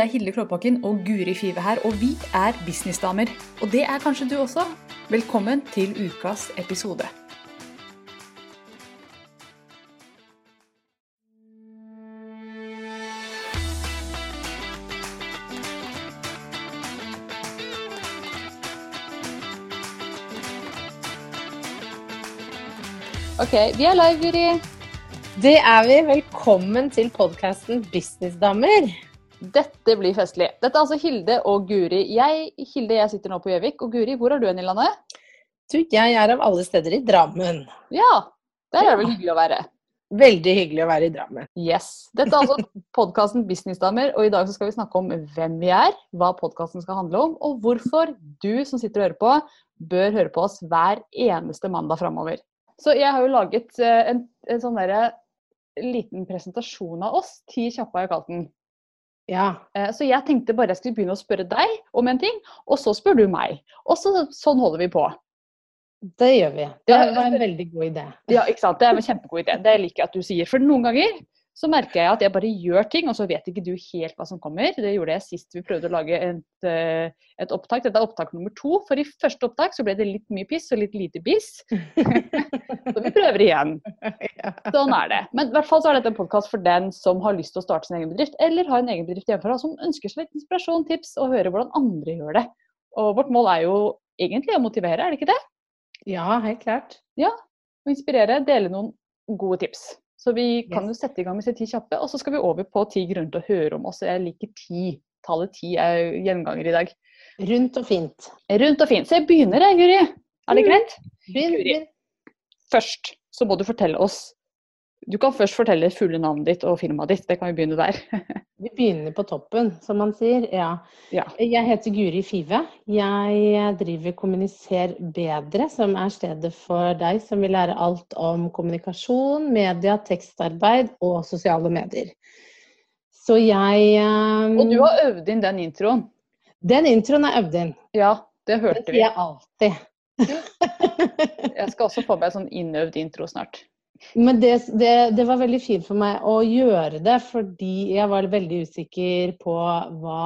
Det er Hilde Klåbakken og Guri Five her, og vi er businessdamer. Og det er kanskje du også. Velkommen til ukas episode. Ok, vi er live, Guri. Det er vi. Velkommen til podkasten Businessdamer. Dette blir festlig. Dette er altså Hilde og Guri. Jeg, Hilde, jeg sitter nå på Gjøvik. Og Guri, hvor er du hen i landet? Du, jeg er av alle steder i Drammen. Ja, der er det vel hyggelig å være. Veldig hyggelig å være i Drammen. Yes. Dette er altså podkasten Businessdamer, og i dag så skal vi snakke om hvem vi er, hva podkasten skal handle om, og hvorfor du som sitter og hører på, bør høre på oss hver eneste mandag framover. Så jeg har jo laget eh, en, en sånn derre liten presentasjon av oss. Ti kjappe har jeg kalt den. Ja. Eh, Så jeg tenkte bare jeg skulle begynne å spørre deg om en ting, og så spør du meg. Og så, sånn holder vi på. Det gjør vi. Det var en veldig god idé. Ja, ikke sant? Det er en kjempegod idé. Det liker jeg at du sier. For noen ganger så merker jeg at jeg bare gjør ting, og så vet ikke du helt hva som kommer. Det gjorde jeg sist vi prøvde å lage et, eh, et opptak. Dette er opptak nummer to. For i første opptak så ble det litt mye piss og litt lite biss. Så vi prøver igjen. Sånn er det. Men i hvert fall så er dette en podkast for den som har lyst til å starte sin egen bedrift, eller har en egen bedrift hjemmefra, som ønsker seg inspirasjon, tips og høre hvordan andre gjør det. Og vårt mål er jo egentlig å motivere, er det ikke det? ja, helt klart. Å inspirere, dele noen gode tips. Så vi kan jo sette i gang med disse ti kjappe, og så skal vi over på ti grunner til å høre om oss. Jeg liker ti. Tallet ti er gjenganger i dag. Rundt og fint. Rundt og fint. Så jeg begynner, jeg, Guri. Er det Mm. greit? Guri. begynn. Først så må du fortelle oss Du kan først fortelle fulle navnet ditt og firmaet ditt. Det kan vi begynne der. Vi begynner på toppen, som man sier. Ja. Ja. Jeg heter Guri Five. Jeg driver Kommuniser bedre, som er stedet for deg som vil lære alt om kommunikasjon, media, tekstarbeid og sosiale medier. Så jeg um... Og du har øvd inn den introen. Den introen er øvd inn. Ja, det hørte Det hørte sier jeg alltid. Jeg skal også få meg en sånn innøvd intro snart. Men det, det, det var veldig fint for meg å gjøre det, fordi jeg var veldig usikker på hva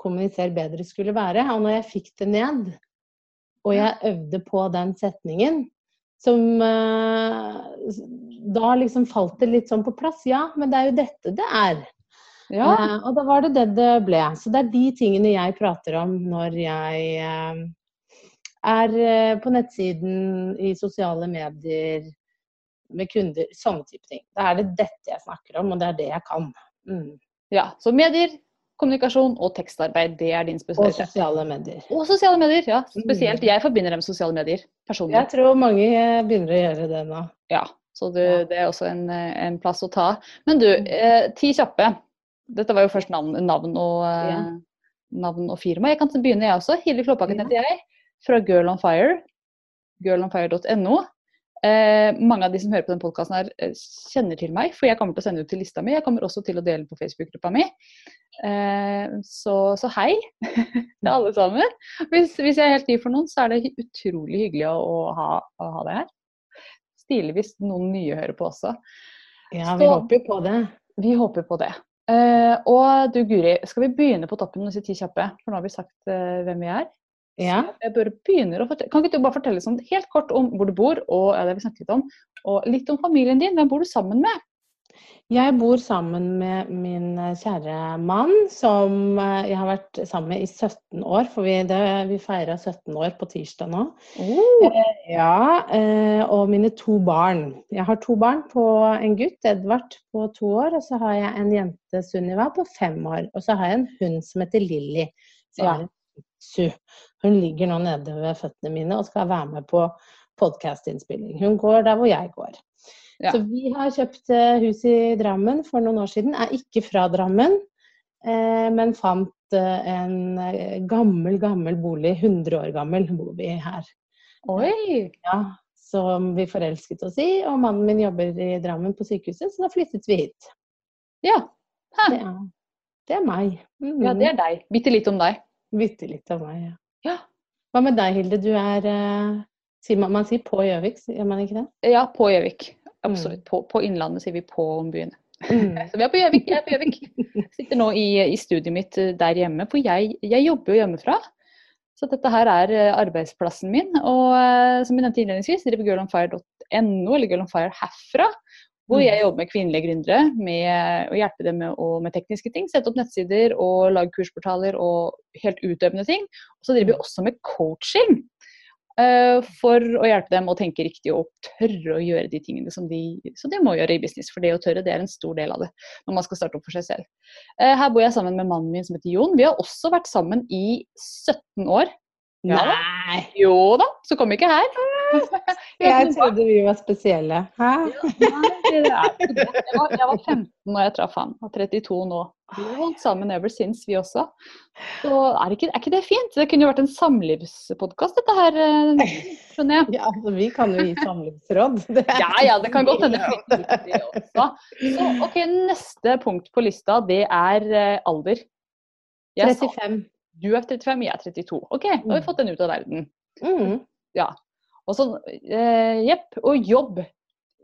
kommuniser bedre skulle være. Og når jeg fikk det ned, og jeg øvde på den setningen, som eh, Da liksom falt det litt sånn på plass. Ja, men det er jo dette det er. Ja, Eh, og da var det det det ble. Så det er de tingene jeg prater om når jeg eh, er på nettsiden, i sosiale medier, med kunder, sånne type ting. Da er det dette jeg snakker om, og det er det jeg kan. Mm. ja. Så medier, kommunikasjon og tekstarbeid, det er din Og sosiale medier. Og sosiale medier, ja. Spesielt. Mm. Jeg forbinder dem med sosiale medier personlig. Jeg tror mange eh, begynner å gjøre det nå. Ja, så det, Ja. det er også en, eh, en plass å ta. Men du, eh, ti kjappe. Dette var jo først navn, navn, og, eh, Ja. navn og firma. Jeg kan begynne, jeg også. Hilde Klåbakken Ja. heter jeg, fra Girl on Fire. Girlonfire.no. Eh, mange av de som hører på den podkasten her, eh, kjenner til meg, for jeg kommer til å sende ut til lista mi. Jeg kommer også til å dele på Facebook-gruppa mi. Eh, så, så hei til alle sammen. Hvis, hvis jeg er helt ny for noen, så er det utrolig hyggelig å, å, ha, å ha det her. Stilig hvis noen nye hører på også. Ja, vi Så- håper på det. Vi håper på det. Eh, og du Guri, skal vi begynne på toppen med disse ti kjappe? For nå har vi sagt eh, hvem vi er. Ja. Jeg bare begynner å fortelle. Kan ikke du bare fortelle sånn helt kort om hvor du bor, og ja, det vi snakket litt om, og litt om familien din? Hvem bor du sammen med? Jeg bor sammen med min eh, kjære mann, som eh, jeg har vært sammen med i 17 år. For vi, det, vi feira 17 år på tirsdag nå. Oh. Ja, eh, og mine to barn. Jeg har to barn på en gutt, Edvard, på to år. Og så har jeg en jente, Sunniva, på fem år. Og så har jeg en hund som heter Lilly. Som Ja. er en Su. Hun ligger nå nede ved føttene mine og skal være med på podkastinnspilling. Hun går der hvor jeg går. Ja. Så vi har kjøpt eh, hus i Drammen for noen år siden. Er ikke fra Drammen, eh, men fant eh, en gammel, gammel bolig. 100 år gammel bor vi her. Oi! Ja, som vi forelsket oss i. Og mannen min jobber i Drammen på sykehuset, så da flyttet vi hit. Ja. Det er, det er meg. Mm. ja, det er deg. Bitte litt om deg. Bitte litt av meg, ja. Ja. Hva med deg, Hilde? Du er eh, man, man sier på Gjøvik, gjør man ikke det? Ja, på Gjøvik. Absolutt. På, på Innlandet sier vi på om byen. Mm. Så vi er på Gjøvik. Jeg er på Gjøvik. Sitter nå i, i studiet mitt eh, der hjemme, for jeg, jeg jobber jo hjemmefra. Så dette her er eh, arbeidsplassen min. Og som jeg nevnte innledningsvis, driver girlonfire.no, eller Girlonfire herfra. Hvor jeg jobber med kvinnelige gründere med å hjelpe dem med, å- med tekniske ting. Sette opp nettsider og lage kursportaler og helt utøvende ting. Og så driver vi også med coaching. eh, for å hjelpe dem å tenke riktig og tørre å gjøre de tingene som de, som de må gjøre i business. For det å tørre det er en stor del av det når man skal starte opp for seg selv. Eh, her bor jeg sammen med mannen min som heter Jon. Vi har også vært sammen i 17 år. Ja. Nei! Jo da, så kom ikke her. Jeg trodde vi var spesielle. Hæ? Jeg var, 15 når jeg traff han, og 32 nå. Vi har holdt sammen ever since, vi også. Så er ikke, er ikke det fint? Det kunne jo vært en samlivspodkast, dette her, skjønner jeg. Ja, altså, vi kan jo gi samlivsråd. Ja, ja, det kan godt hende. Så ok, neste punkt på lista, det er eh, alder. Jeg sa 35. du er 35, jeg er 32. Ok, da har vi fått den ut av verden. Mm. Og så, eh, jepp, og jobb.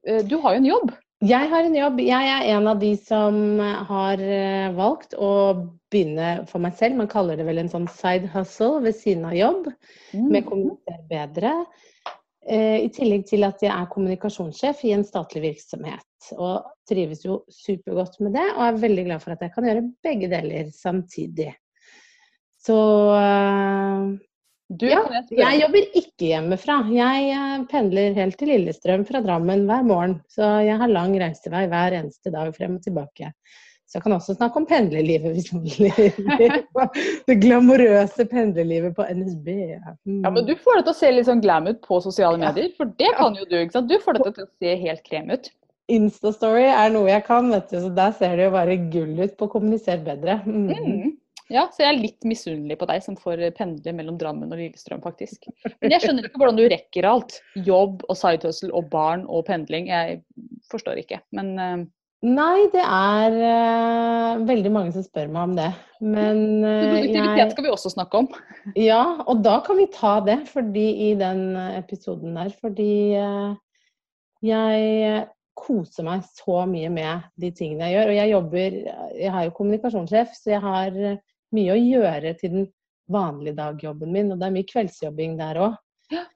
Eh, Du har jo en jobb. Jeg har en jobb. Jeg er en av de som har eh, valgt å begynne for meg selv. Man kaller det vel en sånn side hustle ved siden av jobb. Med kommunisere bedre. Eh, I tillegg til at jeg er kommunikasjonssjef i en statlig virksomhet. Og trives jo supergodt med det, og er veldig glad for at jeg kan gjøre begge deler samtidig. Så eh, Du, ja, jeg jobber ikke hjemmefra. Jeg eh, pendler helt til Lillestrøm fra Drammen hver morgen. Så jeg har lang reisevei hver eneste dag frem og tilbake. Så jeg kan også snakke om pendlerlivet, hvis noen lurer. Det glamorøse pendlerlivet på NSB. Mm. Ja, men Du får det til å se litt sånn glam ut på sosiale medier, for det kan jo du. ikke sant? Du får det til å se helt krem ut. Instastory er noe jeg kan, vet du. Så der ser det jo bare gull ut på å kommunisere bedre. Mm. Mm. Ja, Så jeg er litt misunnelig på deg som får pendle mellom Drammen og Lillestrøm, faktisk. Men jeg skjønner ikke hvordan du rekker alt. Jobb og sidehustle og barn og pendling. Jeg forstår ikke. Men uh... Nei, det er uh, veldig mange som spør meg om det. Men uh, produktivitet jeg skal vi også snakke om. Ja, og da kan vi ta det fordi i den episoden der. Fordi uh, jeg koser meg så mye med de tingene jeg gjør. Og jeg jobber Jeg er jo kommunikasjonssjef, så jeg har mye å gjøre til den vanlige dagjobben min. Og det er mye kveldsjobbing der òg. Ja.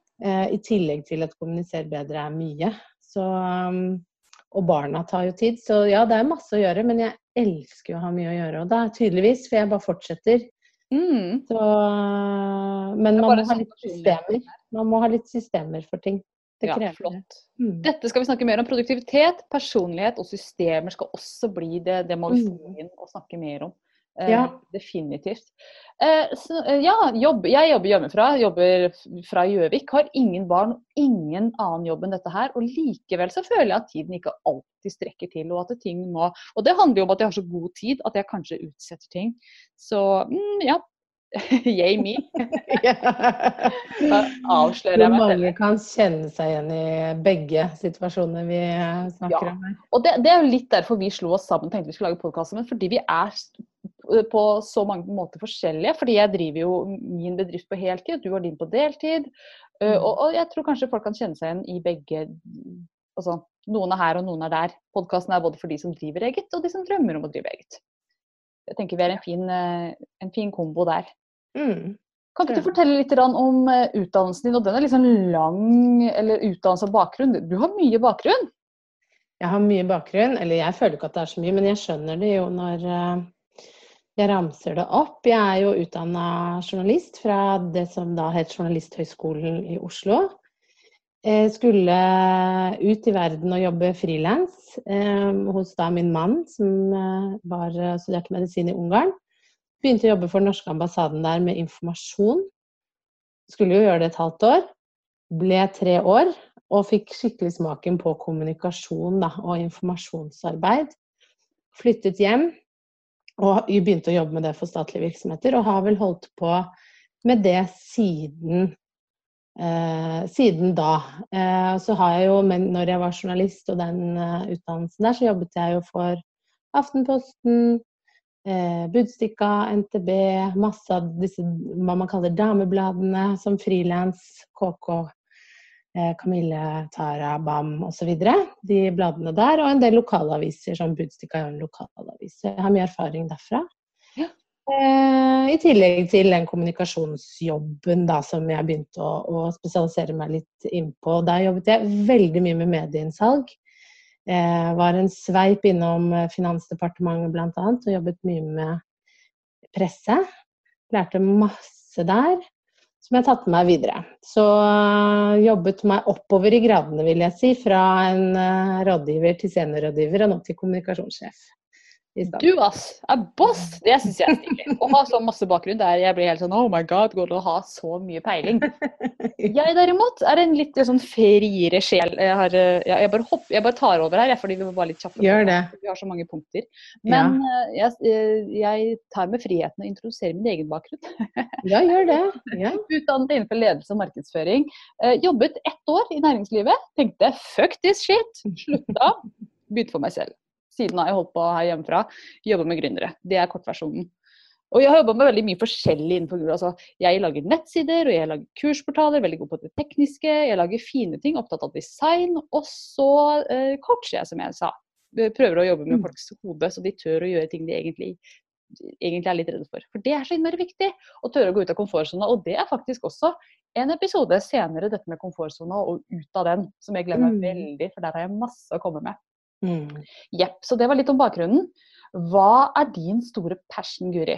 I tillegg til at kommunisere bedre er mye. Så um, og barna tar jo tid, så ja, det er masse å gjøre. Men jeg elsker å ha mye å gjøre. Og det er tydeligvis, for jeg bare fortsetter. Mm. Så, men er man må ha sånn litt systemer. Man må ha litt systemer for ting. Det Ja, krever det. flott. Mm. Dette skal vi snakke mer om. Produktivitet, personlighet og systemer skal også bli det. Det må vi få inn og snakke mer om. Eh, Ja. Definitivt. Eh, så, eh, ja, jobb. Jeg jobber hjemmefra. Jobber fra Gjøvik. Har ingen barn ingen annen jobb enn dette her. Og likevel så føler jeg at tiden ikke alltid strekker til. Og at ting må Og det handler jo om at jeg har så god tid at jeg kanskje utsetter ting. Så mm, ja. Yay me. Da avslører jeg meg selv. mange kan kjenne seg igjen i begge situasjoner vi snakker Ja. om her. Og det, det er jo litt derfor vi slo oss sammen tenkte vi skulle lage podkast sammen. Fordi vi er på så mange måter forskjellige. Fordi jeg driver jo min bedrift på heltid, du har din på deltid. Uh, Mm. Og, og jeg tror kanskje folk kan kjenne seg igjen i begge Altså noen er her og noen er der. Podkasten er både for de som driver eget, og de som drømmer om å drive eget. Jeg tenker vi er en fin, eh, en fin kombo der. Mm. Kan ikke du fortelle litt om eh, utdannelsen din? Og den er sånn lang, eller utdannelse og bakgrunn. Du har mye bakgrunn. Jeg har mye bakgrunn, eller jeg føler ikke at det er så mye, men jeg skjønner det jo når eh, jeg ramser det opp. Jeg er jo utdanna journalist fra det som da het Journalisthøgskolen i Oslo. Jeg skulle ut i verden og jobbe frilans eh, hos da min mann, som eh, var, studerte medisin i Ungarn. Begynte å jobbe for den norske ambassaden der med informasjon. Skulle jo gjøre det et halvt år. Ble tre år og fikk skikkelig smaken på kommunikasjon da, og informasjonsarbeid. Flyttet hjem og begynte å jobbe med det for statlige virksomheter, og har vel holdt på med det siden, eh, siden da. Eh, så har jeg jo, men når jeg var journalist og den eh, utdannelsen der, så jobbet jeg jo for Aftenposten, eh, Budstikka, NTB, masse av disse hva man kaller damebladene, som frilans, KK Kamille, Tara, Bam osv. De bladene der. Og en del lokalaviser som Budstikka er en lokalavis. Jeg har mye erfaring derfra. Ja. Eh, I tillegg til den kommunikasjonsjobben da, som jeg begynte å, å spesialisere meg litt innpå. Der jobbet jeg veldig mye med medieinnsalg. Eh, var en sveip innom eh, Finansdepartementet bl.a. og jobbet mye med presse. Lærte masse der som jeg har tatt med meg videre. Så uh, jobbet meg oppover i gradene, vil jeg si. Fra en uh, rådgiver til seniorrådgiver og nå til kommunikasjonssjef. Du ass, er boss! Det syns jeg er stilig. Å ha så masse bakgrunn der jeg blir helt sånn oh my god, går det å ha så mye peiling? Jeg derimot er en litt sånn friere sjel. Jeg, har, eh, jeg, bare, hopper, jeg bare tar over her, fordi vi var litt kjappe. Gjør det. Vi har så mange punkter. Men ja. Eh, jeg, eh, jeg, tar med friheten å introdusere min egen bakgrunn. Ja, gjør det. Ja. Utdannet innenfor ledelse og markedsføring. Jobbet ett år i næringslivet. Tenkte fuck this shit. Slutta. Begynte for meg selv siden har jeg holdt på her hjemmefra, jobber med gründere. Det er kortversjonen. Og jeg har jobba med veldig mye forskjellig innenfor Google. Altså, jeg lager nettsider, og jeg lager kursportaler, veldig god på det tekniske. Jeg lager fine ting, opptatt av design. Og så eh, coacher jeg, som jeg sa. Prøver å jobbe med mm. folks hode, så de tør å gjøre ting de egentlig, egentlig er litt redde for. For det er så innmari viktig. Å tørre å gå ut av komfortsona. Og det er faktisk også en episode senere, dette med komfortsona og ut av den, som jeg glemmer mm. veldig, for der har jeg masse å komme med. Mm. Jepp. Så det var litt om bakgrunnen. Hva er din store passion, Guri?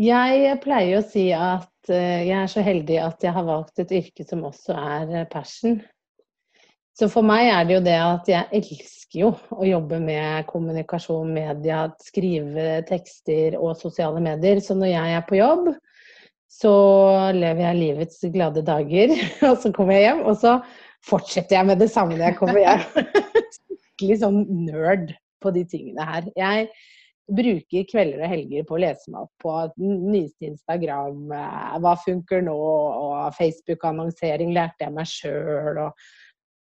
Jeg pleier å si at eh, jeg er så heldig at jeg har valgt et yrke som også er eh, passion. Så for meg er det jo det at jeg elsker jo å jobbe med kommunikasjon, media, skrive tekster og sosiale medier. Så når jeg er på jobb, så lever jeg livets glade dager. Og så kommer jeg hjem, og så fortsetter jeg med det samme når jeg kommer hjem. Skikkelig sånn nerd på de tingene her. Jeg bruker kvelder og helger på å lese meg opp på nyeste Instagram, eh, hva funker nå, og Facebook-annonsering lærte jeg meg sjøl, og,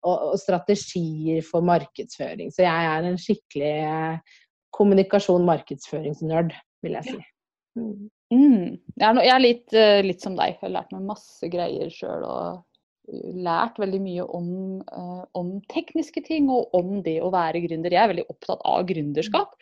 og, og, strategier for markedsføring. Så jeg er en skikkelig eh, kommunikasjon-markedsføringsnerd, vil jeg si. Mm. Mm. Jeg er litt, eh, litt, som deg. Jeg har lært meg masse greier sjøl. Og lært veldig mye om, uh, om, tekniske ting og om det å være gründer. Jeg er veldig opptatt av gründerskap,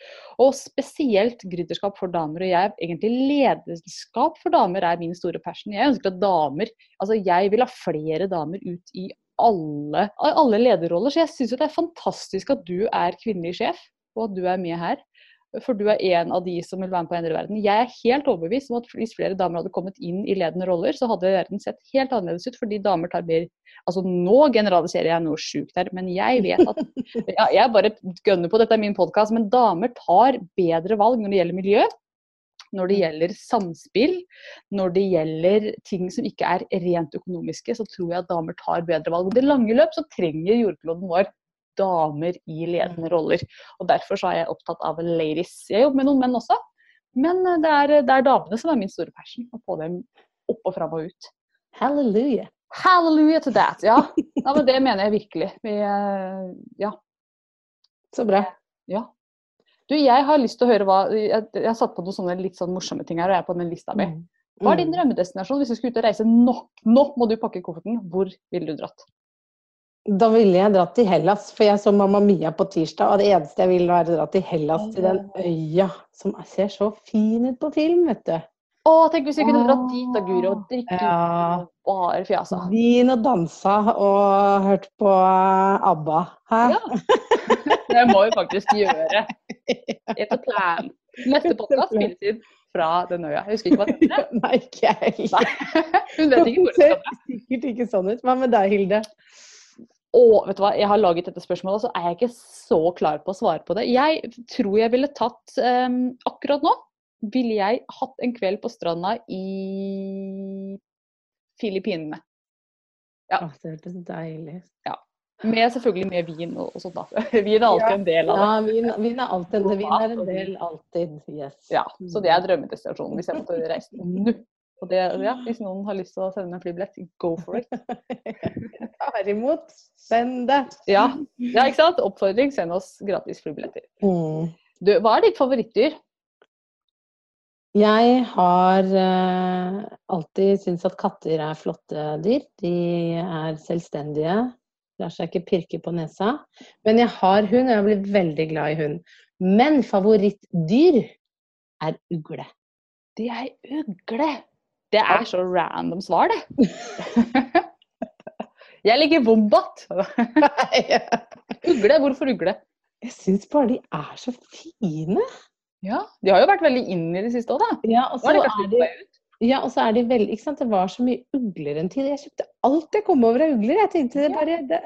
og spesielt gründerskap for damer. Og jeg, egentlig lederskap for damer er min store passion. Jeg ønsker at damer Altså jeg vil ha flere damer ut i alle, alle lederroller. Så jeg syns det er fantastisk at du er kvinnelig sjef, og at du er med her for du er en av de som vil være med på å endre verden. Jeg er helt overbevist om at hvis flere damer hadde kommet inn i ledende roller, så hadde verden sett helt annerledes ut, fordi damer tar mer Altså nå generaliserer jeg noe sjukt her, men jeg vet at ja, Jeg bare gønner på, dette er min podkast, men damer tar bedre valg når det gjelder miljø. Når det gjelder samspill, når det gjelder ting som ikke er rent økonomiske, så tror jeg at damer tar bedre valg. Og det lange løp så trenger jordkloden vår damer i ledende roller. Og Derfor så er jeg opptatt av ladies. Jeg jobber med noen menn også, men eh, det er, det er damene som er min store passion. Å få dem opp og fram og ut. Halleluja. Halleluja to that, ja. ja men det mener jeg virkelig. Vi, eh, ja. Så bra. Ja. Du, jeg har lyst til å høre hva Jeg, jeg har satt på noen sånne litt sånn morsomme ting her, og jeg er på den lista mi. Mm. Hva er din mm. drømmedestinasjon hvis du skulle ut og reise nå? Nå må du pakke kofferten. Hvor ville du dratt? Da ville jeg dratt til Hellas, for jeg så Mamma Mia på tirsdag. Og det eneste jeg ville, var å dra til Hellas, til den øya som ser så fin ut på film, vet du. Å, tenk hvis vi kunne dratt dit da, Guro, og drikke ja. bare fjasa. Vin og dansa og hørt på ABBA. Hæ? Ja. Det må vi faktisk gjøre. Et plan. Neste podkast spilles inn fra den øya. Jeg husker ikke hva det heter. Nei, ikke jeg heller. Hun vet ikke hvor det skal dra. Sikkert ikke sånn ut. Hva med deg, Hilde? Og vet du hva, jeg har laget dette spørsmålet, så er jeg ikke så klar på å svare på det. Jeg tror jeg ville tatt um, Akkurat nå ville jeg hatt en kveld på stranda i Filippinene. Ja. Å, det hørtes deilig Ja. Med selvfølgelig med vin og, og sånt. da. Vin er alltid ja. en del av det. Ja, vin, vin, er alltid en, vin er en del, alltid. Yes. Ja, så det er drømmedestinasjonen hvis jeg måtte reise nå. Og det, ja, hvis noen har lyst til å sende en flybillett, go for it. Jeg tar imot. Send det. Ja. ja, ikke sant? Oppfordring, send oss gratis flybilletter. Mm. Du, hva er ditt favorittdyr? Jeg har uh, alltid syntes at katter er flotte dyr. De er selvstendige. Lar seg ikke pirke på nesa. Men jeg har hund, og jeg blitt veldig glad i hund. Men favorittdyr er ugle. Det er ugle. Det er så random svar, det. jeg liker wombat. ugle, hvorfor ugle? Jeg syns bare de er så fine. Ja, De har jo vært veldig inn i det siste òg, da. Ja, og så er de. Ja, er de veldig det var så mye ugler en tid. Jeg kjøpte alt jeg kom over av ugler. Jeg tenkte det bare Det,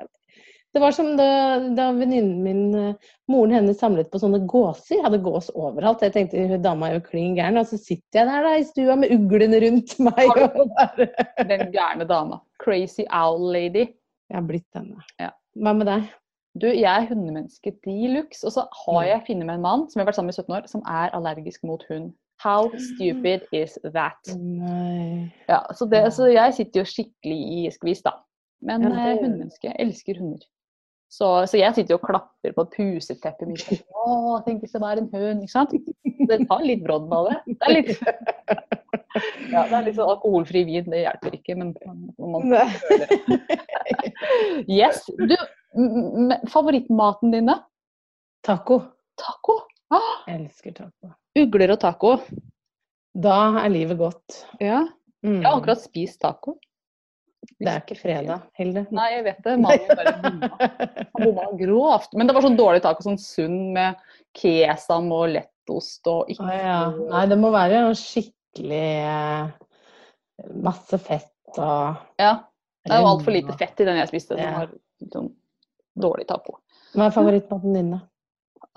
det var som da, da venninnen min, eh, moren hennes, samlet på sånne gåser. Jeg Hadde gås overalt. Jeg tenkte hun dama er jo klin gæren. Og så sitter jeg der da i stua med uglene rundt meg. Bare Den gærne dama. Crazy owl lady. Jeg har blitt denne. Ja. Hva med deg? Du, jeg er hundemenneske de luxe. Og så har jeg funnet meg en mann som jeg har vært sammen med i 17 år, som er allergisk mot hund. How stupid is that? Nei Ja, så, det, så jeg sitter jo skikkelig i skvis, da. Men Ja, det- hundemenneske. Jeg elsker hunder. Så, så jeg sitter jo og klapper på et puseteppe mitt. Å, tenk hvis det var en hund, ikke sant? Det tar litt brodden av det. Det er litt, ja, det er litt sånn alkoholfri vin, det hjelper ikke, men man Nei. Yes. Du, favorittmaten din, da? Taco. Taco? Ah, Jeg elsker taco. ugler og taco. Da er livet godt. Ja. Mm. Jeg har akkurat spist taco. Det er ikke fredag, Hilde. Nei, jeg vet det. Mannen bare bomma. Han bomma grovt. Men det var sånn dårlig taco, sånn sunn med kesam og lettost og ikke ah, ja. Nei, det må være noe skikkelig eh, Masse fett og Ja. Det er jo altfor lite fett i den jeg spiste. Ja. var sånn dårlig taco. Hva er favorittmaten din, da?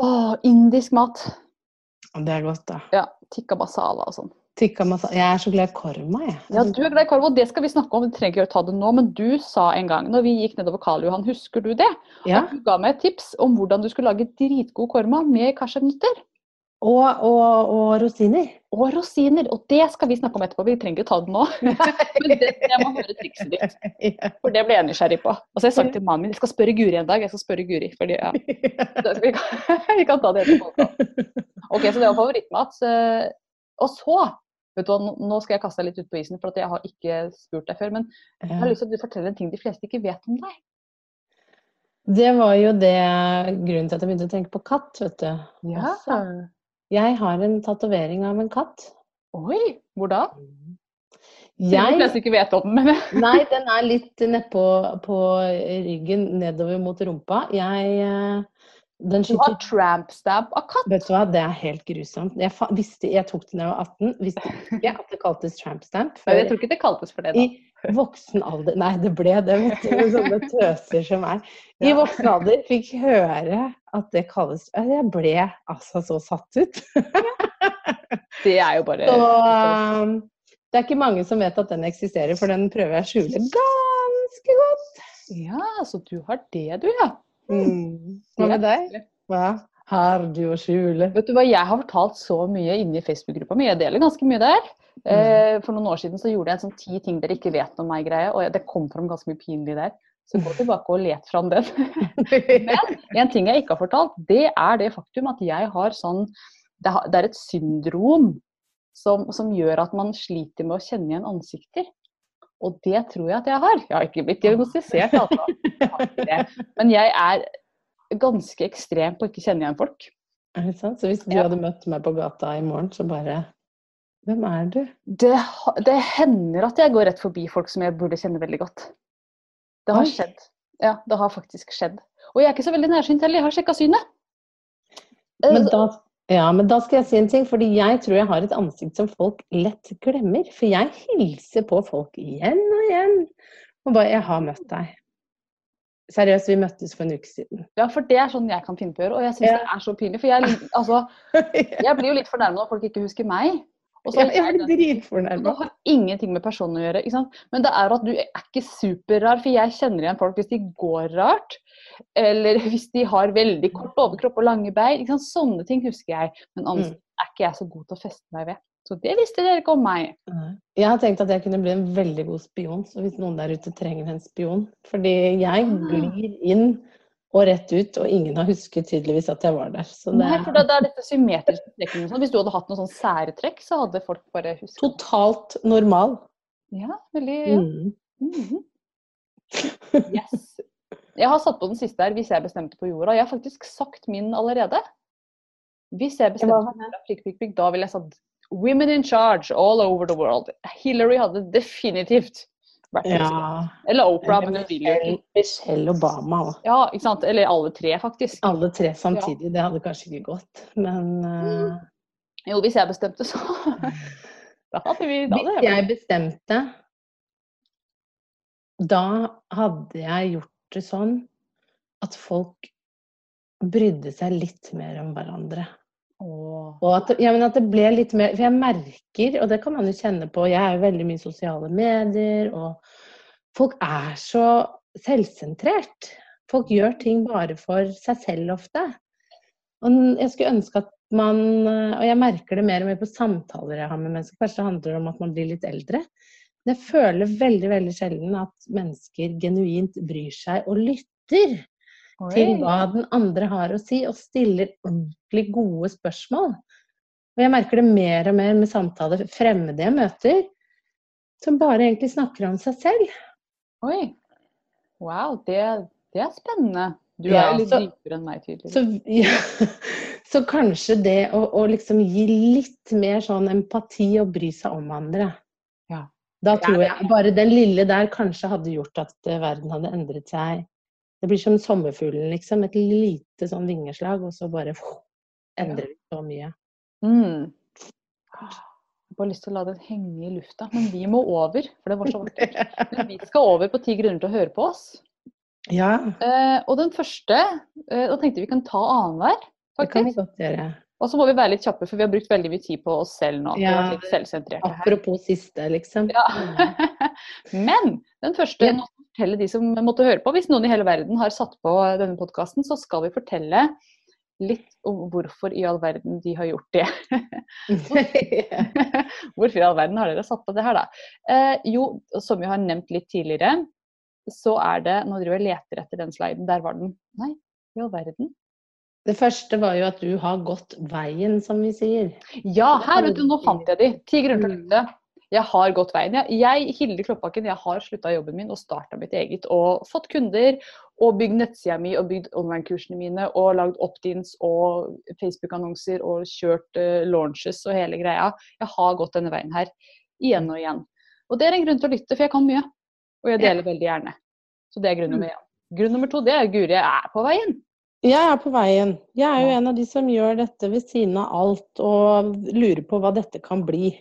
Å, indisk mat. Det er godt, da. Ja. Tikka basala og sånn. Tikka masala. Jeg er så glad i korma, jeg. Ja, du er glad i korma, og det skal vi snakke om. Vi trenger ikke å ta det nå, men du sa en gang når vi gikk nedover Karl Johan, husker du det? Ja. At du ga meg et tips om hvordan du skulle lage dritgod korma med kasjunøtter. Og, og, og rosiner. Og rosiner. Og det skal vi snakke om etterpå. Vi trenger ikke ta det nå. Men det, jeg må høre trikset ditt. For det ble jeg nysgjerrig på. Og så har jeg sagt til mannen min jeg skal spørre Guri en dag. Jeg skal spørre Guri. Fordi, ja. vi, kan, vi kan ta det etterpå. Ok, så det var favorittmat. Og så vet du hva, nå- skal jeg kaste deg litt ut på isen, for at jeg har ikke spurt deg før. Men jeg har lyst til at du forteller en ting de fleste ikke vet om deg. Det var jo det grunnen til at jeg begynte å tenke på katt, vet du. Altså, jeg har en tatovering av en katt. Oi, hvor da? Jeg, de ikke vet om den, men Nei, den er litt nedpå på ryggen, nedover mot rumpa. Jeg eh, Den du har skyter tramp stamp av katt. Vet du hva, det er helt grusomt. Jeg, visste, jeg tok den da jeg var 18. Visste ikke at det kaltes tramp stamp. Men jeg tror ikke det kaltes for det, da. i voksen alder Nei, det ble det, vet du. Sånne tøser som meg. I Ja. voksen alder fikk høre at det kalles Jeg ble altså så satt ut. Det er jo bare Så um, det er ikke mange som vet at den eksisterer, for den prøver jeg å skjule ganske godt. Ja, så du har det, du, ja. Mm. Hva med deg? Hva har du å skjule? Vet du hva, Jeg har fortalt så mye inni Facebook-gruppa mi. Jeg deler ganske mye der. Eh, for noen år siden så gjorde jeg en sånn ti ting dere ikke vet om meg-greie, og det kom fram ganske mye pinlig der. Så gå tilbake og let fram den. Men en ting jeg ikke har fortalt, det er det faktum at jeg har sånn Det, det er et syndrom som, som gjør at man sliter med å kjenne igjen ansikter. Og det tror jeg at jeg har. Jeg har ikke blitt diagnostisert, altså. Men jeg er ganske ekstrem på å ikke kjenne igjen folk. Er det sant? Så hvis du Ja. hadde møtt meg på gata i morgen, så bare Hvem er du? Det, det hender at jeg går rett forbi folk som jeg burde kjenne veldig godt. Det har Oi. skjedd. Ja, det har faktisk skjedd. Og jeg er ikke så veldig nærsynt heller, jeg har sjekka synet. Eh, Men da, ja, men da skal jeg si en ting, fordi jeg tror jeg har et ansikt som folk lett glemmer. For jeg hilser på folk igjen og igjen. Og bare 'Jeg har møtt deg'. Seriøst, vi møttes for en uke siden. Ja, for det er sånn jeg kan finne på å gjøre, og jeg syns Ja. det er så pinlig. For jeg, altså, jeg blir jo litt fornærmet når folk ikke husker meg. Og så er jeg blir den- Det har ingenting med personen å gjøre. Men det er at du er ikke superrar, for jeg kjenner igjen folk hvis de går rart. Eller hvis de har veldig kort overkropp og lange bein. Sånne ting husker jeg. Men ansikt er ikke jeg så god til å feste meg ved. Så det visste dere ikke om meg. Jeg har tenkt at jeg kunne bli en veldig god spion, så hvis noen der ute trenger en spion Fordi jeg glir inn og rett ut, og ingen har husket tydeligvis at jeg var der. Så det Nei, for da, da, er dette symmetriske trekkene. Hvis du hadde hatt noen sånn sære trekk, så hadde folk bare husket. totalt normal. Ja, veldig ja. Mm. Mhm. Yes. Jeg har satt på den siste her, hvis jeg bestemte på jorda. Jeg har faktisk sagt min allerede. Hvis jeg bestemte på jorda, prikk, prikk, prikk, da ville jeg sagt Women in charge all over the world. Hillary hadde definitivt Ja. Eller Oprah, men hun vil jo ikke. Michelle, Obama òg. Ja, ikke sant? Eller alle tre, faktisk. Alle tre samtidig. Det hadde kanskje ikke gått, men uh... Jo, hvis jeg bestemte, så Da hadde vi da Hvis jeg bestemte, da hadde jeg gjort det sånn at folk brydde seg litt mer om hverandre. Og at, ja, at det ble litt mer For jeg merker, og det kan man jo kjenne på, jeg er jo veldig mye sosiale medier, og folk er så selvsentrert. Folk gjør ting bare for seg selv ofte. Og jeg skulle ønske at man Og jeg merker det mer og mer på samtaler jeg har med mennesker. Kanskje det handler om at man blir litt eldre. Men jeg føler veldig veldig sjelden at mennesker genuint bryr seg og lytter til hva den andre har å si, og stiller ordentlig gode spørsmål. Og jeg merker det mer og mer med samtaler, fremmede jeg møter, som bare egentlig snakker om seg selv. Oi. Wow, det, det er spennende. Du Ja, er jo litt så- dypere enn meg, tydeligvis. Så, ja, så kanskje det å, å liksom gi litt mer sånn empati og bry seg om andre. Ja. Da tror jeg bare den lille der kanskje hadde gjort at eh, verden hadde endret seg. Det blir som sommerfuglen, liksom. Et lite sånn vingeslag, og så bare endrer vi så mye. Mm. Jeg bare lyst til å la den henge i lufta, men vi må over, for det var så vakkert. Men vi skal over på ti grunner til å høre på oss. Ja, Eh, og den første, eh, da tenkte vi kan ta annenhver, det kan vi faktisk. godt gjøre. Og så må vi være litt kjappe, for vi har brukt veldig mye tid på oss selv nå. Vi har Ja. litt selvsentrerte her. Apropos siste, liksom. Ja. Men den første, Ja. Fortelle de som måtte høre på, hvis noen i hele verden har satt på denne podkasten, så skal vi fortelle litt om hvorfor i all verden de har gjort det. Hvorfor i all verden har dere satt på det her, da? Eh, jo, som vi har nevnt litt tidligere, så er det Nå driver jeg og leter etter den sliden. Der var den. Nei, i all verden. Det første var jo at du har gått veien, som vi sier. Ja, her, vet du, nå fant jeg de. Ti grunner til å Mm. Jeg har gått veien. Jeg, jeg Hilde Kloppakken, jeg har slutta jobben min og starta mitt eget. Og fått kunder, og bygd nettsida mi og bygd online-kursene mine. Og lagd opt-ins og Facebook-annonser og kjørt uh, launches og hele greia. Jeg har gått denne veien her igjen og igjen. Og det er en grunn til å lytte, for jeg kan mye. Og jeg deler veldig gjerne. Så det er grunn nummer én. Grunn nummer to, det er Guri, jeg er på veien. Jeg er på veien. Jeg er jo en av de som gjør dette ved siden av alt, og lurer på hva dette kan bli.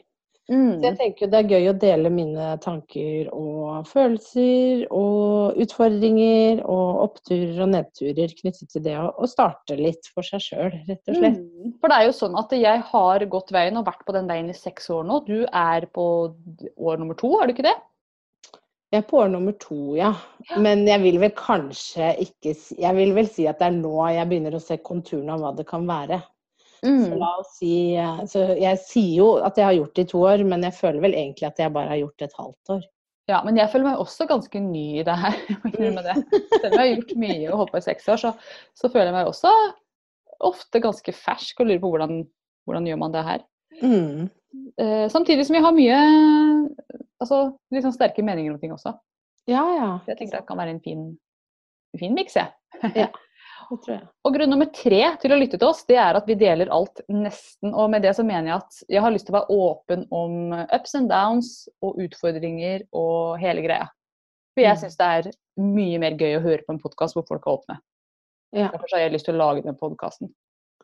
Mm. Så jeg tenker det er gøy å dele mine tanker og følelser og utfordringer og oppturer og nedturer knyttet til det å, å starte litt for seg sjøl, rett og slett. Mm. For det er jo sånn at jeg har gått veien og vært på den veien i seks år nå. Du er på år nummer to, er du ikke det? Jeg er på år nummer to, ja. Men jeg vil vel kanskje ikke si Jeg vil vel si at det er nå jeg begynner å se konturene av hva det kan være. Så la oss si eh, Så jeg sier jo at jeg har gjort det i to år, men jeg føler vel egentlig at jeg bare har gjort det et halvt år. Ja, men jeg føler meg også ganske ny i det her. Selv om jeg har gjort mye og holdt på i seks år, så, så føler jeg meg også ofte ganske fersk og lurer på hvordan, hvordan gjør man det her. Mm. Eh, samtidig som jeg har mye altså, litt sånn sterke meninger om ting også. Ja, ja. Jeg tenker det kan være en fin, fin miks, jeg. Det tror jeg. Og grunn nummer tre til å lytte til oss, det er at vi deler alt nesten. Og med det så mener jeg at jeg har lyst til å være åpen om ups and downs og utfordringer og hele greia. For jeg Mm. syns det er mye mer gøy å høre på en podkast hvor folk er åpne. Ja. Derfor har jeg lyst til å lage den podkasten.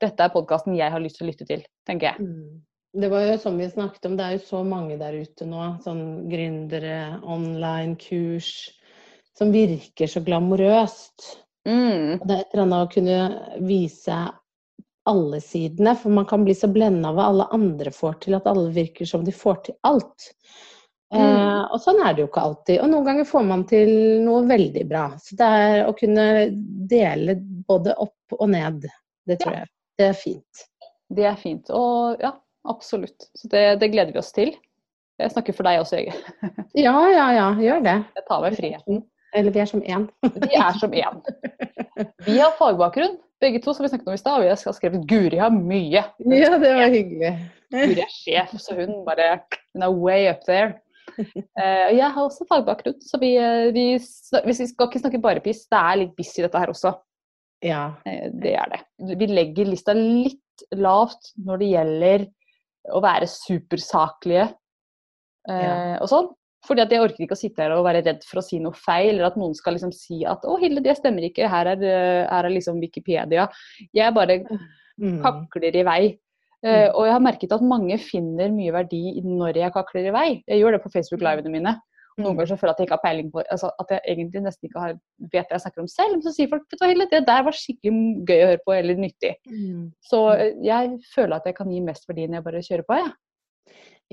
Dette er podkasten jeg har lyst til å lytte til, tenker jeg. Mm. Det var jo som vi snakket om, det er jo så mange der ute nå, sånn gründere, online-kurs, som virker så glamorøst. Mm. Det er et eller annet å kunne vise alle sidene, for man kan bli så blenda av hva alle andre får til, at alle virker som de får til alt. Eh, Mm. og sånn er det jo ikke alltid. Og noen ganger får man til noe veldig bra. Så det er å kunne dele både opp og ned, det tror jeg. Det er fint. Det er fint. Og ja, absolutt. Så det, det gleder vi oss til. Jeg snakker for deg også, Ege. Ja, ja, ja, gjør det. Jeg tar meg friheten. Eller vi er som én. Vi er som én. Vi har fagbakgrunn, begge to, som vi snakket om i stad. Og vi har skrevet Guri har mye. Ja, det var hyggelig. Guri er sjef, så hun bare Hun er way up there. Uh, jeg har også fagbakgrunn, så vi, eh, vi, vi, skal ikke snakke bare piss. Det er litt busy i dette her også. Ja. Uh, det er det. Vi legger lista litt lavt når det gjelder å være supersaklige uh, Ja. og sånn. Fordi at jeg orker ikke å sitte her og være redd for å si noe feil, eller at noen skal liksom si at 'Å, Hilde, det stemmer ikke. Her er, her er liksom Wikipedia'. Jeg bare Mm. kakler i vei. Eh, og jeg har merket at mange finner mye verdi når jeg kakler i vei. Jeg gjør det på Facebook-livene mine. Og noen Mm. ganger så føler jeg at jeg ikke har peiling på altså At jeg egentlig nesten ikke har, vet hva jeg snakker om selv. Men så sier folk vet du hva, Hilde, det der var skikkelig gøy å høre på, eller nyttig. Mm. Så eh, jeg føler at jeg kan gi mest verdi når jeg bare kjører på, jeg. Ja,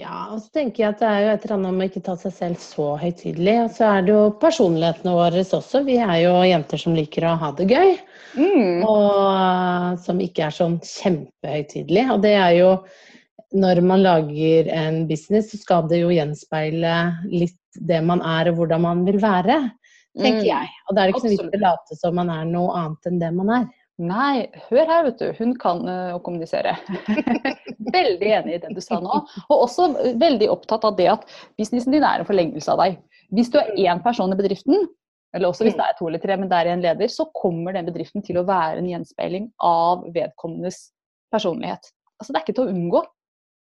og så tenker jeg at det er jo et eller annet med å ikke ta seg selv så høytidelig. Og så er det jo personlighetene våre også. Vi er jo jenter som liker å ha det gøy. Mm. Og som ikke er sånn kjempehøytidelig. Og det er jo Når man lager en business, så skal det jo gjenspeile litt det man er og hvordan man vil være, tenker Mm. jeg. Og da er det ikke så vits Absolutt. å late som man er noe annet enn det man er. Nei, hør her, vet du. Hun kan uh, å kommunisere. veldig enig i det du sa nå. Og også eh, veldig opptatt av det at businessen din er en forlengelse av deg. Hvis du er én person i bedriften, eller også hvis det er to eller tre, men det er en leder, så kommer den bedriften til å være en gjenspeiling av vedkommendes personlighet. Altså Det er ikke til å unngå,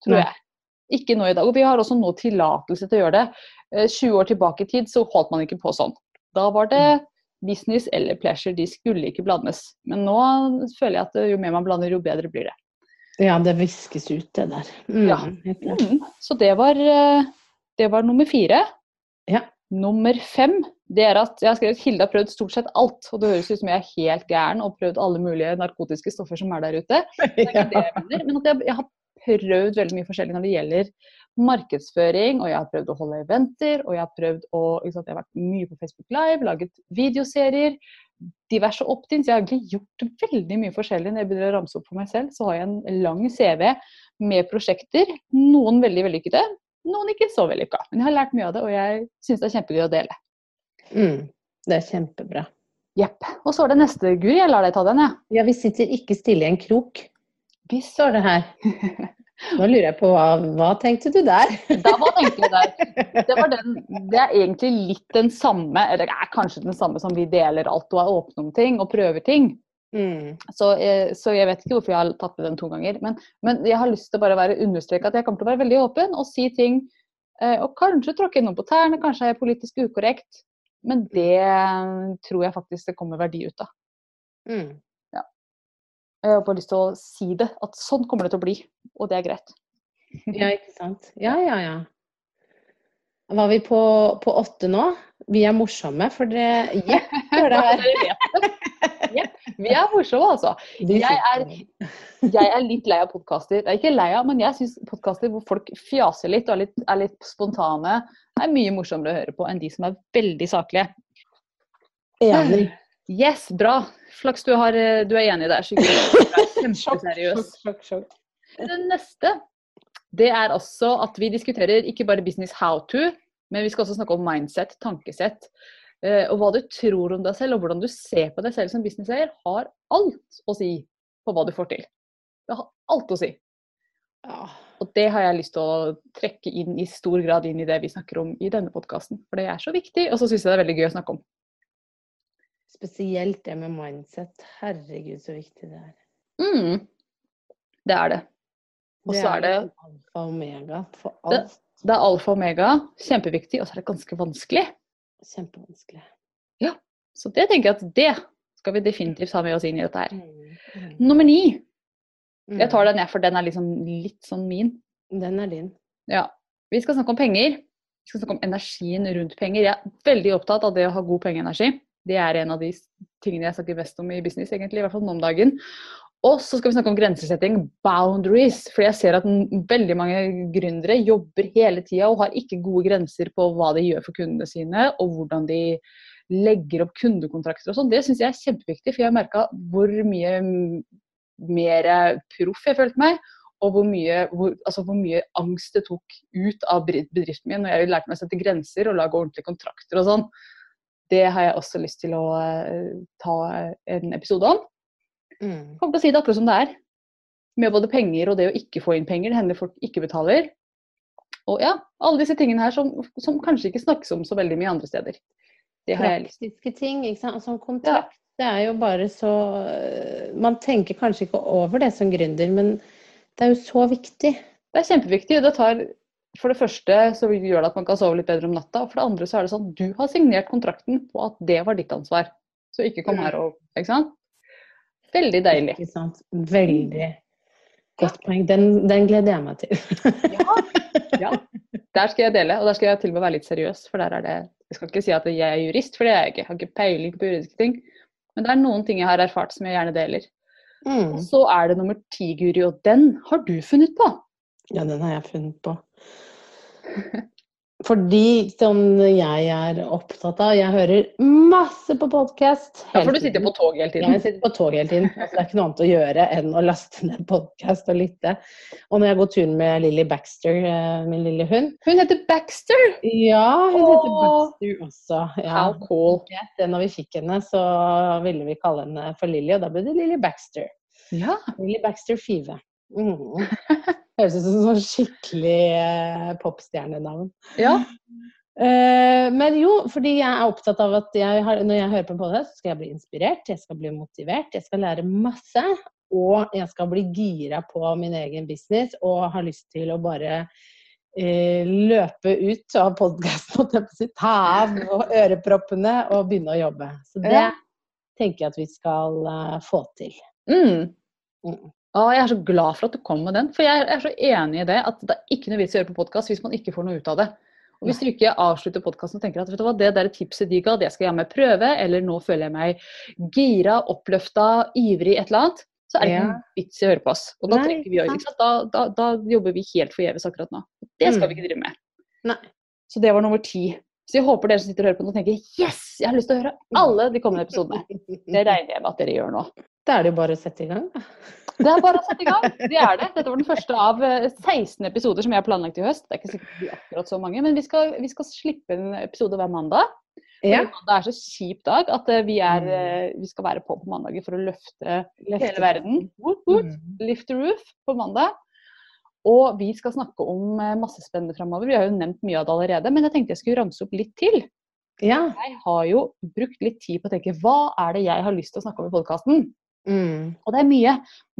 tror jeg. Ikke nå i dag. Og vi har også nå tillatelse til å gjøre det. Eh, 20 år tilbake i tid så holdt man ikke på sånn. Da var det business eller pleasure, de skulle ikke blandes. Men nå føler jeg at jo mer man blander, jo bedre blir det. Ja, det viskes ut, det der. Mm, Ja. Mm. Så det var, eh, det var nummer fire. Ja. Nummer fem det er at jeg har skrevet Hilde har prøvd stort sett alt. Og det høres ut som jeg er helt gæren og prøvd alle mulige narkotiske stoffer som er der ute. Det er ikke det jeg mener, men at jeg, jeg har prøvd veldig mye forskjellig når det gjelder markedsføring, og jeg har prøvd å holde eventer, og jeg har prøvd å sant, Jeg har vært mye på Facebook Live, laget videoserier, diverse opt-ins. Jeg har egentlig gjort veldig mye forskjellig. Når jeg begynner å ramse opp for meg selv, så har jeg en lang CV med prosjekter. Noen veldig vellykkede, noen ikke så vellykka. Men jeg har lært mye av det, og jeg syns det er kjempegøy å dele. Mm, det er kjempebra. Jepp. Og så er det neste, Guri. Jeg lar deg ta den, jeg. Ja, vi sitter ikke stille i en krok, Vi står det her. Nå lurer jeg på hva, hva tenkte du der? Da var det egentlig der. Det, var den, det er egentlig litt den samme, eller det er kanskje den samme som vi deler alt og er åpne om ting og prøver ting. Mm. Så, eh, så jeg vet ikke hvorfor jeg har tatt med den to ganger. Men, men jeg har lyst til å bare understreke at jeg kommer til å være veldig åpen og si ting. eh, Og kanskje tråkke noen på tærne, kanskje er jeg politisk ukorrekt. Men det tror jeg faktisk det kommer verdi ut av. Mm. Jeg har bare lyst til å si det, at sånn kommer det til å bli. Og det er greit. Ja, ikke sant. Ja, ja, ja. Var vi på, på åtte nå? Vi er morsomme, for det Jepp, gjør det her. Vi er morsomme, altså. Jeg er, jeg er litt lei av podkaster. Er ikke lei av, men jeg syns podkaster hvor folk fjaser litt og er litt, er litt spontane, er mye morsommere å høre på enn de som er veldig saklige. Enig. Yes, bra. Flaks du, har, eh, du er enig der. er Kjempeseriøs. Det neste det er også at vi diskuterer ikke bare business how to, men vi skal også snakke om mindset, tankesett. eh, Og hva du tror om deg selv, og hvordan du ser på deg selv som businesseier, har alt å si på hva du får til. Det har alt å si. Ja. Og det har jeg lyst til å trekke inn i stor grad inn i det vi snakker om i denne podkasten. For det er så viktig, og så syns jeg det er veldig gøy å snakke om. Spesielt det med mindset. Herregud, så viktig det er. Mm. Det er det. Og så er det alfa og omega for Det- alt. Det er alfa og omega, kjempeviktig, og så er det ganske vanskelig. Kjempevanskelig. Ja. Så det tenker jeg at det skal vi definitivt ha med oss inn i dette her. Mm, mm, Nummer ni. mm. Jeg tar den jeg, for den er liksom litt sånn min. Den er din. Ja. Vi skal snakke om penger. Vi skal snakke om energien rundt penger. Jeg er veldig opptatt av det å ha god pengeenergi. Det er en av de tingene jeg snakker mest om i business, egentlig, i hvert fall nå om dagen. Og så skal vi snakke om grensesetting, boundaries. For jeg ser at veldig mange gründere jobber hele tida og har ikke gode grenser på hva de gjør for kundene sine, og hvordan de legger opp kundekontrakter og sånn. Det syns jeg er kjempeviktig, for jeg har merka hvor mye mer proff jeg følte meg. Og hvor mye, hvor, altså hvor mye angst det tok ut av bedriften min når jeg lærte meg å sette grenser og lage ordentlige kontrakter og sånn. Det har jeg også lyst til å eh, ta en episode om. Mm. kommer til å si det akkurat som det er. Med både penger og det å ikke få inn penger. Det hender folk ikke betaler. Og ja, alle disse tingene her som, som kanskje ikke snakkes om så veldig mye andre steder. Det har Praktiske ting, ikke sant. Som kontrakt. Det er jo bare så Man tenker kanskje ikke over det som gründer, men det er jo så viktig. Det er kjempeviktig. og Det tar, for det første så gjør det at man kan sove litt bedre om natta. Og for det andre så er det sånn du har signert kontrakten på at det var ditt ansvar. Så ikke kom her og Ikke sant? Veldig deilig. Ikke sant? Veldig godt poeng. Den, den gleder jeg meg til. Ja. Der skal jeg dele, og der skal jeg til og med være litt seriøs. For der er det Jeg skal ikke si at jeg er jurist, for det er jeg ikke. Jeg har ikke peiling på juridiske ting. Men det er noen ting jeg har erfart som jeg gjerne deler. Mm. Og så er det nummer ti, Guri, og den har du funnet på. Ja, den har jeg funnet på. Fordi som jeg er opptatt av Jeg hører masse på podkast. Ja, for du sitter på tog hele tiden. jeg sitter på tog hele tiden. Altså, det er ikke noe annet å gjøre enn å laste ned podkast og lytte. Og når jeg går turen med Lilly Baxter, eh, min lille hund Hun heter Baxter! Ja, hun heter Baxter også. Ja. How cool. Når vi fikk henne, så ville vi kalle henne for Lilly, og da ble det Lilly Baxter. Ja. Lilly Baxter Five. Mm. Høres ut som en sånn skikkelig eh, popstjernenavn. ja. Eh, men jo, fordi jeg er opptatt av at jeg har, når jeg hører på podkast, så skal jeg bli inspirert, jeg skal bli motivert, jeg skal lære masse. Og jeg skal bli gira på min egen business og har lyst til å bare eh, løpe ut av podkasten, ta av og øreproppene og begynne å jobbe. Så det Ja. tenker jeg at vi skal eh, få til. Mm. Mm. Å, jeg er så glad for at du kom med den. For jeg er så enig i det at det er ikke noe vits i å høre på podkast hvis man ikke får noe ut av det. Og Hvis du ikke avslutter podkasten og tenker at vet du hva, det der tipset de ga, det skal jeg med prøve, eller nå føler jeg meg gira, oppløfta, ivrig, et eller annet, så er det ikke Ja. noe vits i å høre på oss. Og da, Nei, vi, da, da, da jobber vi helt forgjeves akkurat nå. Det skal vi Mm. ikke drive med. Nei. Så det var nummer ti. Så jeg håper dere som sitter og hører på nå tenker yes, jeg har lyst til å høre alle de kommende episodene. Det regner jeg med at dere gjør nå. Da er det jo bare å sette i gang. Det er bare å sette i gang. Det er det. Dette var den første av eh, 16 episoder som jeg har planlagt i høst. Det er ikke sikkert det blir akkurat så mange, men vi skal, vi skal slippe en episode hver mandag. Ja. Det er så kjip dag at eh, vi, er, Mm. eh, vi skal være på på mandager for å løfte Løfte hele verden. Woot, woot. Mm. Lift the roof på mandag. Og vi skal snakke om eh, masse spennende framover. Vi har jo nevnt mye av det allerede, men jeg tenkte jeg skulle ramse opp litt til. Ja. Jeg har jo brukt litt tid på å tenke hva er det jeg har lyst til å snakke om i podkasten? Mm. Og det er mye.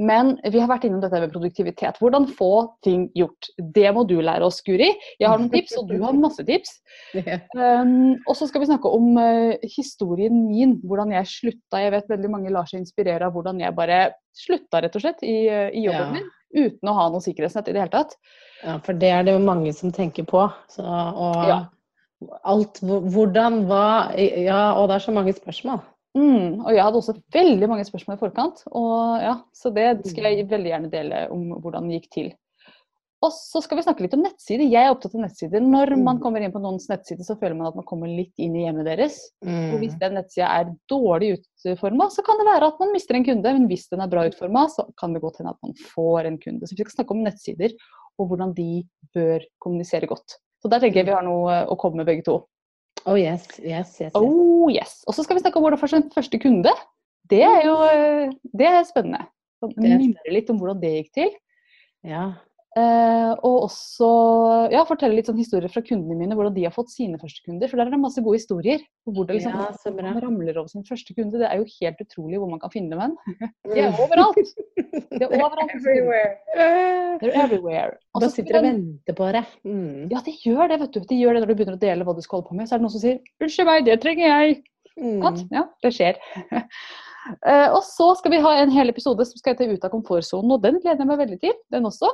Men vi har vært innom dette med produktivitet. Hvordan få ting gjort. Det må du lære oss, Guri. Jeg har noen tips, og du har masse tips. Um, og så skal vi snakke om uh, historien min. Hvordan jeg slutta. Jeg vet veldig mange lar seg inspirere av hvordan jeg bare slutta rett og slett i, uh, i jobben Ja. min. Uten å ha noe sikkerhetsnett i det hele tatt. Ja, for det er det jo mange som tenker på. Så, og Ja. alt Hvordan, hva Ja, og det er så mange spørsmål. Mm, og jeg hadde også veldig mange spørsmål i forkant. Og ja, Så det skal jeg veldig gjerne dele om hvordan det gikk til. Og så skal vi snakke litt om nettsider. Jeg er opptatt av nettsider. Når man Mm. kommer inn på noens nettside, så føler man at man kommer litt inn i hjemmet deres. Og hvis Mm. den nettsida er dårlig utforma, så kan det være at man mister en kunde. Men hvis den er bra utforma, så kan det godt hende at man får en kunde. Så vi skal snakke om nettsider og hvordan de bør kommunisere godt. Så der tenker jeg vi har noe å komme med begge to. Oh yes, yes, yes. yes. Oh yes. Og så skal vi snakke om sin første kunde. Det er jo eh, det er spennende. Mimre litt om hvordan det gikk til. Ja. Eh, og også ja, fortelle litt sånn historier fra kundene mine, hvordan de har fått sine første kunder. For der er det masse gode historier. Hvor det liksom, Ja, man ramler over sin første kunde. Det er jo helt utrolig hvor man kan finne dem hen. De er Mm. overalt! De er overalt. Everywhere. They're everywhere. Og så sitter de og venter på det. Mm. Ja, de gjør det, vet du. De gjør det når du begynner å dele hva du skal holde på med. Så er det noen som sier 'unnskyld meg, det trenger jeg'. Mm. Ja, det skjer. Uh, og så skal vi ha en hel episode som skal hete Ut av komfortsonen, og den gleder jeg meg veldig til. Den også.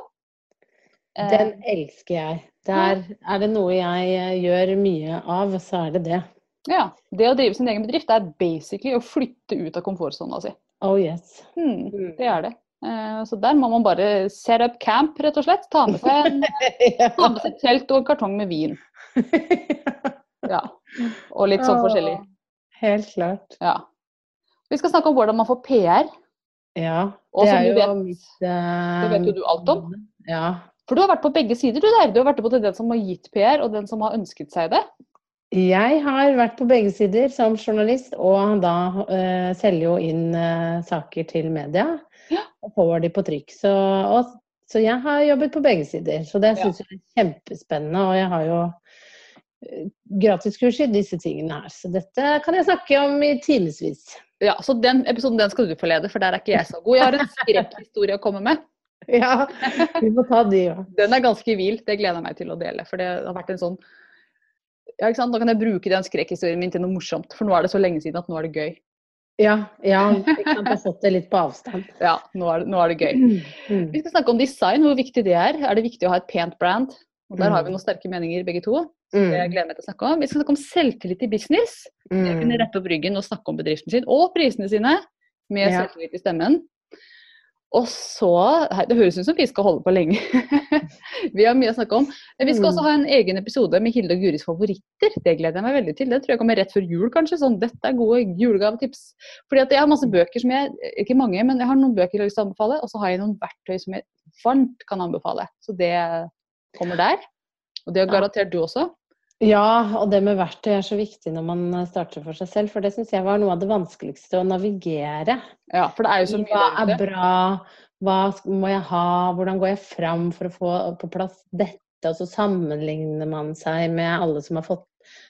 Eh, Den elsker jeg. Der er det noe jeg eh, gjør mye av, så er det det. ja, Det å drive sin egen bedrift er basically å flytte ut av komfortsona si. Oh yes. Hmm, Mm. det er det. Eh, så der må man bare set up camp, rett og slett. Ta med seg, en, ta med seg et telt og en kartong med vin. Ja. Og litt sånn forskjellig. Helt klart. Ja. Vi skal snakke om hvordan man får PR. Ja. Det er jo vet, mitt uh, det vet jo du alt om. Ja. For du har vært på begge sider, du der. Du har vært både den som har gitt PR, og den som har ønsket seg det. Jeg har vært på begge sider som journalist, og da uh, selger jo inn uh, saker til media. Ja. Og får de på trykk. Så, og, så jeg har jobbet på begge sider. Så det Ja. jeg er kjempespennende. Og jeg har jo eh, gratiskurs i disse tingene her. Så dette kan jeg snakke om i timevis. Ja, så den episoden den skal du få lede, for der er ikke jeg så god. Jeg har en skrekkhistorie å komme med. Ja, vi må ta de òg. Den er ganske vill. Det gleder jeg meg til å dele. For det har vært en sånn ja, ikke sant? Nå kan jeg bruke den skrekkhistorien min til noe morsomt, for nå er det så lenge siden at nå er det gøy. Ja, ja. Kan bare fått det litt på avstand. Ja, nå er det, nå er det gøy. Mm. Vi skal snakke om design, hvor viktig det er. Er det viktig å ha et pent brand? Og der har vi Mm. noen sterke meninger begge to. Det Mm. jeg gleder meg til å snakke om. Vi skal snakke om selvtillit i business. Det å kunne rette opp ryggen og snakke om bedriften sin og prisene sine med selvtillit i stemmen. Og så Det høres ut som vi skal holde på lenge. vi har mye å snakke om. Men vi skal Mm. også ha en egen episode med Hilde og Guris favoritter. Det gleder jeg meg veldig til. Det tror jeg kommer rett før jul, kanskje. Sånn, dette er gode julegavetips. Fordi at jeg har masse bøker som jeg Ikke mange, men jeg har noen bøker jeg har lyst til å anbefale. Og så har jeg noen verktøy som jeg varmt kan anbefale. Så det kommer der. Og det har garantert du også. Ja, og det med verktøy er så viktig når man starter for seg selv. For det syns jeg var noe av det vanskeligste å navigere. Ja, for det er jo så mye Hva er bra? Hva må jeg ha? Hvordan går jeg fram for å få på plass dette? Og så sammenligner man seg med alle som har, fått,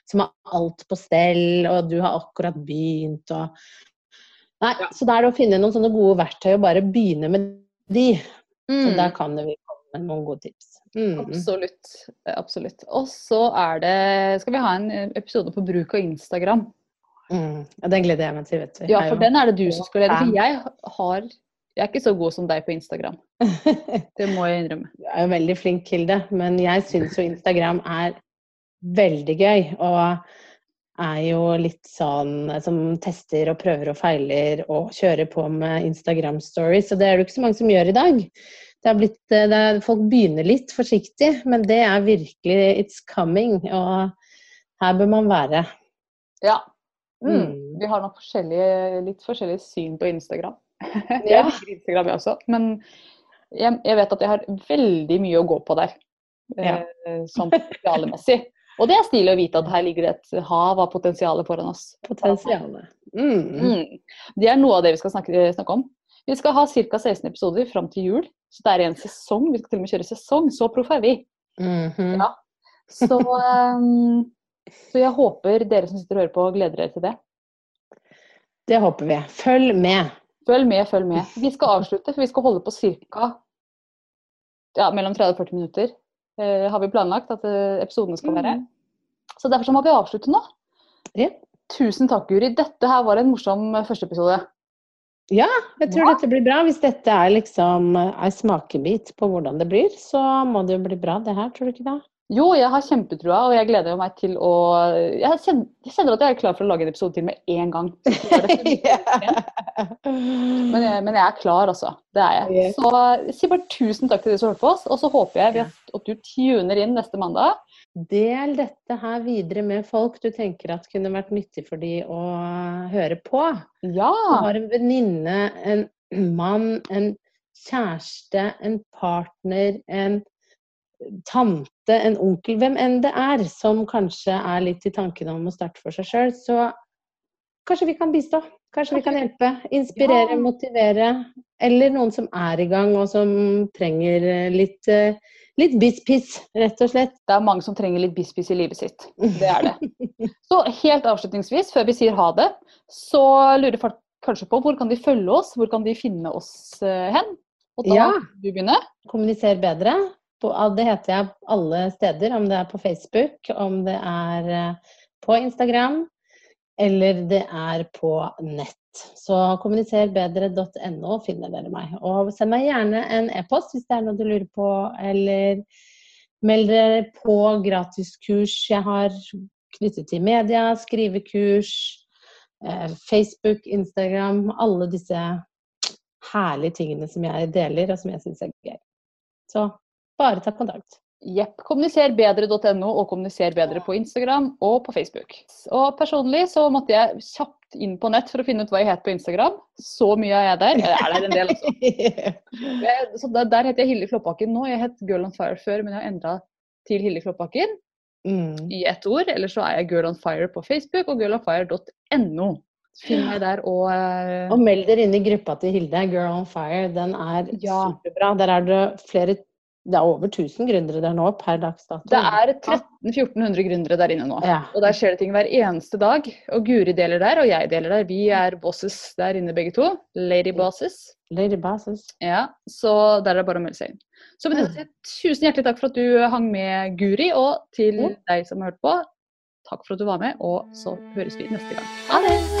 som har alt på stell, og du har akkurat begynt og Nei, Ja. så da er det å finne noen sånne gode verktøy og bare begynne med de. Så da der kan vi med noen gode tips. Mm. Absolutt. Absolutt. Og så er det Skal vi ha en episode på bruk av Instagram? Mm. Ja, den gleder jeg meg til, vet du. Ja, for den er det du som skal lede. For jeg har Jeg er ikke så god som deg på Instagram. Det må jeg innrømme. Du er jo veldig flink, Hilde, men jeg syns jo Instagram er veldig gøy. Og er jo litt sånn som tester og prøver og feiler og kjører på med Instagram stories. Og det er det jo ikke så mange som gjør i dag. Det blitt, det er, folk begynner litt forsiktig, men det er virkelig It's coming. Og her bør man være. Ja. Mm. Mm. Vi har nok forskjellige, litt forskjellige syn på Instagram. Jeg liker Instagram, jeg også. Men jeg, jeg vet at jeg har veldig mye å gå på der. Ja. Eh, sånn potensialmessig. Og det er stilig å vite at her ligger det et hav av potensial foran oss. Potensialet. Mm. Mm. Det er noe av det vi skal snakke, snakke om. Vi skal ha ca. 16 episoder fram til jul. Så det er en sesong. Vi skal til og med kjøre sesong. Så proffe er vi. Mhm. Ja. Så, um, så jeg håper dere som sitter og hører på, gleder dere til det. Det håper vi. Følg med. Følg med, følg med. Vi skal avslutte, for vi skal holde på ca. Ja, mellom 30 og 40 minutter. Uh, har vi planlagt at uh, episodene skal være. Mm. Så derfor så må vi avslutte nå. Ja. Tusen takk, Guri. Dette her var en morsom eh, første episode. Jeg tror Ja. dette blir bra. Hvis dette er liksom ei smakebit på hvordan det blir, så må det jo bli bra det her, tror du ikke det? Jo, jeg har kjempetrua, og jeg gleder meg til å Jeg kjenner, jeg kjenner at jeg er klar for å lage en episode til med en gang. Men jeg, men jeg er klar, altså. Det er jeg. Så jeg sier bare tusen takk til de som hørte på oss, og så håper jeg at du tuner inn neste mandag. Del dette her videre med folk du tenker at kunne vært nyttig for de å høre på. Ja! Du har en venninne, en mann, en kjæreste, en partner, en tante, en onkel, hvem enn det er, som kanskje er litt i tankene om å starte for seg sjøl, så kanskje vi kan bistå. Kanskje vi kan hjelpe. Inspirere, Ja. motivere. Eller noen som er i gang og som trenger litt, eh, litt biss-piss, rett og slett. Det er mange som trenger litt bispiss i livet sitt. Det er det. Så helt avslutningsvis, før vi sier ha det, så lurer folk kanskje på hvor kan de følge oss, hvor kan de finne oss eh, hen? Og da Ja. du begynne. Kommuniser bedre. Det heter jeg alle steder, om det er på Facebook, om det er eh, på Instagram, eller det er på nett. Så kommuniserbedre.no finner dere meg. Og send meg gjerne en e-post hvis det er noe du lurer på, eller meld dere på gratiskurs jeg har knyttet til media, skrivekurs, eh, Facebook, Instagram, alle disse herlige tingene som jeg deler, og som jeg syns er gøy. Så bare ta kontakt. Jepp. Kommuniserbedre.no og kommuniser bedre på Instagram og på Facebook. Og personlig så måtte jeg kjapt inn på nett for å finne ut hva jeg het på Instagram. Så mye er jeg der. Jeg er der en del, altså. Jeg- Så der, der heter jeg Hilde Kloppbakken nå. Jeg het Girl on Fire før, men jeg har endra til Hilde Kloppbakken. Mm. i ett ord. Eller så er jeg Girl on Fire på Facebook og girlonfire.no. Finn meg der og uh... Og meld dere inn i gruppa til Hilde, Girl on Fire. Den er Ja. superbra. Der er det flere Det er over 1000 gründere der nå per dags dato. Det er 1300-1400 gründere der inne nå. ja. Og der skjer det ting hver eneste dag. Og Guri deler der, og jeg deler der. Vi er bosses der inne begge to. Lady bosses. Lady Bosses. Ja, så der er det bare å melde seg inn. Så med det tusen hjertelig takk for at du hang med, Guri. Og til deg som har hørt på, takk for at du var med. Og så høres vi neste gang. Ha det!